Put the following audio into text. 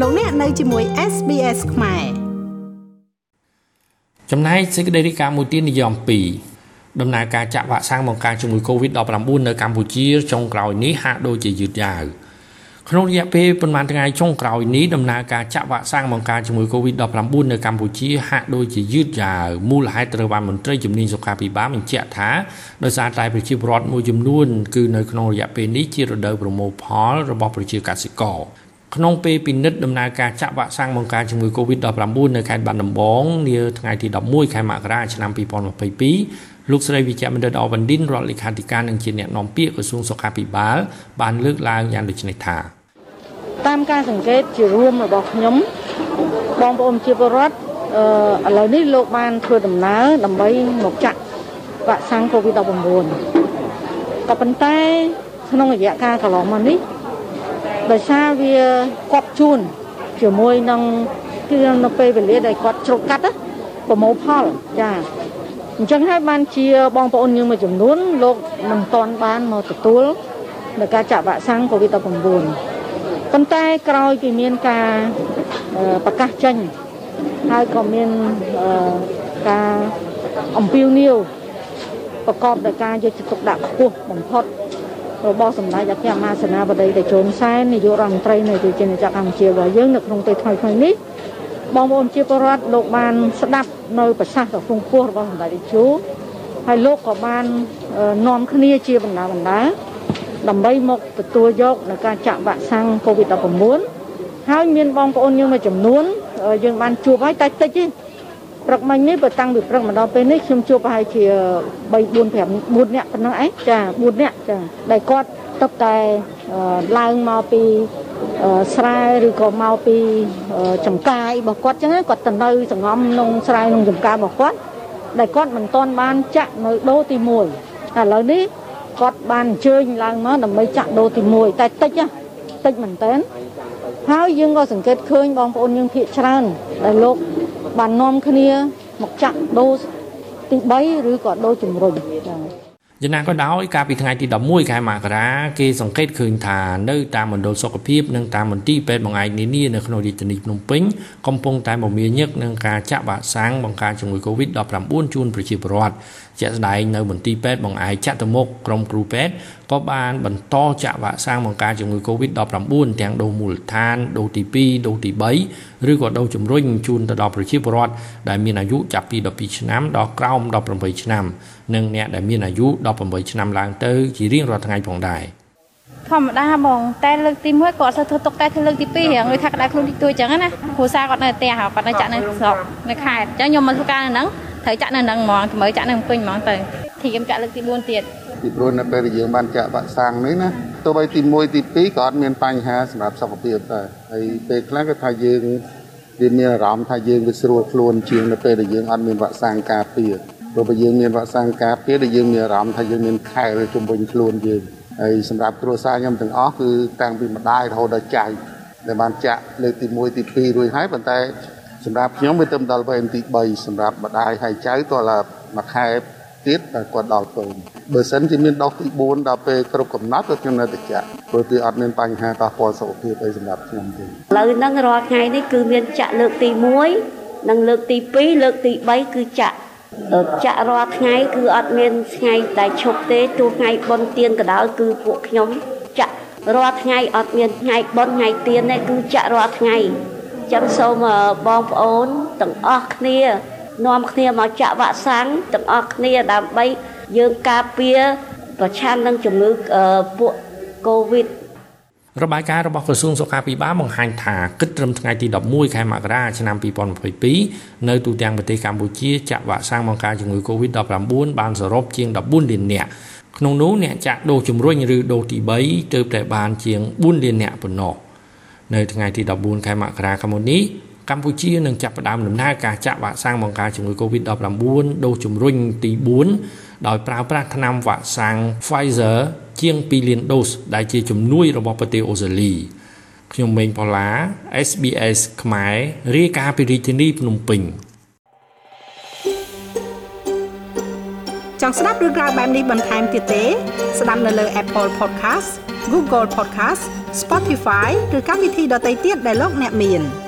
លោកអ្នកនៅជាមួយ SBS ខ្មែរចំណែកសេចក្តីរាយការណ៍មួយទៀតនិយម2ដំណើរការចាក់វ៉ាក់សាំងបង្ការជំងឺ Covid-19 នៅកម្ពុជាចុងក្រោយនេះហាក់ដូចជាយឺតយ៉ាវក្នុងរយៈពេលប្រហែលថ្ងៃចុងក្រោយនេះដំណើរការចាក់វ៉ាក់សាំងបង្ការជំងឺ Covid-19 នៅកម្ពុជាហាក់ដូចជាយឺតយ៉ាវមូលហេតុត្រូវបានមន្ត្រីជំនាញសុខាភិបាលបញ្ជាក់ថាដោយសារតែប្រជាពលរដ្ឋមួយចំនួនគឺនៅក្នុងរយៈពេលនេះជារដូវប្រមូលផលរបស់ប្រជាកសិករ ក្នុងពេលពិនិត្យដំណើរការចាក់វ៉ាក់សាំងបង្ការជំងឺ Covid-19 នៅខេត្តបាត់ដំបងនាថ្ងៃទី11ខែមករាឆ្នាំ2022លោកស្រីវិជ្ជបណ្ឌិតអវណ្ឌិនរដ្ឋលេខាធិការនិងជាអ្នកនាំពាក្យក្រសួងសុខាភិបាលបានលើកឡើងយ៉ាងដូចនេះថាតាមការសង្កេតជារួមរបស់ខ្ញុំបងប្អូនជាពលរដ្ឋអឺឥឡូវនេះលោកបានធ្វើដំណើរដើម្បីមកចាក់វ៉ាក់សាំង COVID-19 ក៏ប៉ុន្តែក្នុងរយៈកាលកន្លងមកនេះ ដោយសារវាគាត់ជូនជាមួយនឹងគឺនៅពេលវេលាដែលគាត់ជ្រុកកាត់ប្រមូលផលចាអញ្ចឹងហើយបានជាបងប្អូនយើងមួយចំនួនលោកមិនទាន់បានមកទទួលនៅការចាក់វ៉ាក់សាំង COVID-19 ប៉ុន្តែក្រោយពីមានការប្រកាសចេញហើយក៏មានការអំពាវនាវប្រកបដោយការយកចិត្តទុកដាក់ខ្ពស់បំផុត របស់សម្ដេចអគ្គមហាសេនាបតីតេជោនសែននាយករដ្ឋមន្ត្រីនៃប្រជាជាតិកម្ពុជារបស់យើងនៅក្នុងពេលថ្មីៗនេះបងប្អូនជាពលរដ្ឋលោកបានស្ដាប់នៅប្រសាសន៍ដ៏គង់ពោះរបស់សម្ដេចតេជោហើយលោកក៏បាននាំគ្នាជាបណ្ដាបណ្ដាដើម្បីមកទទួលយកនៅការចាក់វ៉ាក់សាំង COVID-19 ហើយមានបងប្អូនយើងមួយចំនួនយើងបានជួបហើយតែតិចទេ ព្រឹកមិញនេះបើតាំងពីព្រឹកមកដល់ពេលនេះខ្ញុំជួបប្រហែលជា3 4 5 4នាក់ប៉ុណ្ណឹងឯងចា4នាក់ចាដែលគាត់ទឹកតែឡើងមកពីស្រែឬក៏មកពីចំការរបស់គាត់ចឹងគាត់ទៅនៅសង្ងំក្នុងស្រែក្នុងចំការរបស់គាត់ដែលគាត់មិនទាន់បានចាក់នៅដូទី1ឥឡូវនេះគាត់បានអញ្ជើញឡើងមកដើម្បីចាក់ដូទី1តែតិចតិចមែនតើហើយយើងក៏សង្កេតឃើញបងប្អូនយើងភាកច្រើនដែលលោក បាននាំគ្នាមកចាក់ដូសទី3ឬក៏ដូសជំរុញចា៎យ៉ាងណាក៏ដោយកាលពីថ្ងៃទី11ខែមករាគេសង្កេតឃើញថានៅតាមមណ្ឌលសុខភាពនិងតាមមន្ទីរពេទ្យបង្អែកនានានៅក្នុងរាជធានីភ្នំពេញកំពុងតែមមាញឹកនឹងការចាក់វ៉ាក់សាំងបង្ការជំងឺ Covid-19 ជូនប្រជាពលរដ្ឋជាក់ស្ដែងនៅមន្ទីរពេទ្យបង្អែកចាក់ទៅមុខក្រុមគ្រូពេទ្យក៏បានបន្តចាក់វ៉ាក់សាំងបង្ការជំងឺ Covid-19 ទាំងដូសមូលដ្ឋានដូសទី2ដូសទី3ឬក៏ដូសជំរុញជូនទៅដល់ប្រជាពលរដ្ឋដែលមានអាយុចាប់ពី12ឆ្នាំដល់ក្រោម18ឆ្នាំនិងអ្នកដែលមានអាយុ18ឆ្នាំឡើងទៅជារៀងរាល់ថ្ងៃផងដែរធម្មតាបងតែលើកទី1គាត់ទៅធ្វើទុកតែធ្វើលើកទី2រៀងលុយថាក្តៅខ្លួនតិចតួចចឹងណាគ្រូសាគាត់នៅផ្ទះគាត់នៅចាក់នៅស្រុកនៅខេត្តអញ្ចឹងខ្ញុំមកធ្វើការនៅហ្នឹងត្រូវចាក់នៅហ្នឹងហ្មងជំរឿចាក់នៅពេញហ្មងទៅធៀមចាក់លើកទី4ទៀត ពីព្រោះនៅពេលដែលយើងបានចាក់វ៉ាក់សាំងនេះណាទោះបីទី1ទី2ក៏អត់មានបញ្ហាសម្រាប់សុខភាពដែរហើយពេលខ្លះក៏ថាយើងវាមានអារម្មណ៍ថាយើងវាស្រួលខ្លួនជាងនៅពេលដែលយើងអត់មានវ៉ាក់សាំងការពារព្រោះបើយើងមានវ៉ាក់សាំងការពារដែលយើងមានអារម្មណ៍ថាយើងមានខែលជុំវិញខ្លួនយើងហើយសម្រាប់គ្រួសារខ្ញុំទាំងអស់គឺតាំងពីម្ដាយរហូតដល់ចៅដែលបានចាក់លើកទី1ទី2រួចហើយប៉ុន្តែសម្រាប់ខ្ញុំវាទៅដល់វេនទី3សម្រាប់ម្ដាយហើយចៅតើមួយខែ ទៀតតែគាត់ដល់ពើបើសិនជាមានដុសទី4ដល់ពេលគ្រប់កំណត់ក៏ខ្ញុំនៅតែចាក់ព្រោះវាអត់មានបញ្ហាប៉ះពាល់សុខភាពអីសម្រាប់ខ្ញុំទេឥឡូវហ្នឹងរាល់ថ្ងៃនេះគឺមានចាក់លើកទី1និងលើកទី2លើកទី3គឺចាក់ចាក់រាល់ថ្ងៃគឺអត់មានថ្ងៃតែឈប់ទេទោះថ្ងៃបុណ្យទានក៏ដោយគឺពួកខ្ញុំចាក់រាល់ថ្ងៃអត់មានថ្ងៃបុណ្យថ្ងៃទានទេគឺចាក់រាល់ថ្ងៃចឹងសូមបងប្អូនទាំងអស់គ្នា នាំគ្នាមកចាក់វ៉ាក់សាំងទាំងអស់គ្នាដើម្បីយើងការពារប្រឆាំងនឹងជំងឺពួកកូវីដរបាយការណ៍របស់ក្រសួងសុខាភិបាលបង្ហាញថាគិតត្រឹមថ្ងៃទី11ខែមករាឆ្នាំ2022នៅទូទាំងប្រទេសកម្ពុជាចាក់វ៉ាក់សាំងបង្ការជំងឺ Covid-19 បានសរុបជាង14លាននាក់ក្នុងនោះអ្នកចាក់ដូសជំរុញឬដូសទី3ទើបតែបានជាង4លាននាក់ប៉ុណ្ណោះនៅថ្ងៃទី14ខែមករាខាងមុននេះ កម្ពុជានឹងចាប់ផ្ដើមដំណើរការចាក់វ៉ាក់សាំងបង្ការជំងឺ Covid-19 ដូសជំរុញទី4ដោយប្រើប្រាស់ថ្នាំវ៉ាក់សាំង Pfizer ជាង2លានដូសដែលជាជំនួយរបស់ប្រទេសអូស្ត្រាលីខ្ញុំម៉េងផល្លា SBS ខ្មែររាយការណ៍ពីរាជធានីភ្នំពេញចង់ស្ដាប់រឿងរ៉ាវបែបនេះបន្ថែមទៀតទេ ស្ដាប់នៅលើ Apple Podcast Google Podcast Spotify ឬកម្មវិធីដទៃទៀតដែលលោកអ្នកមាន។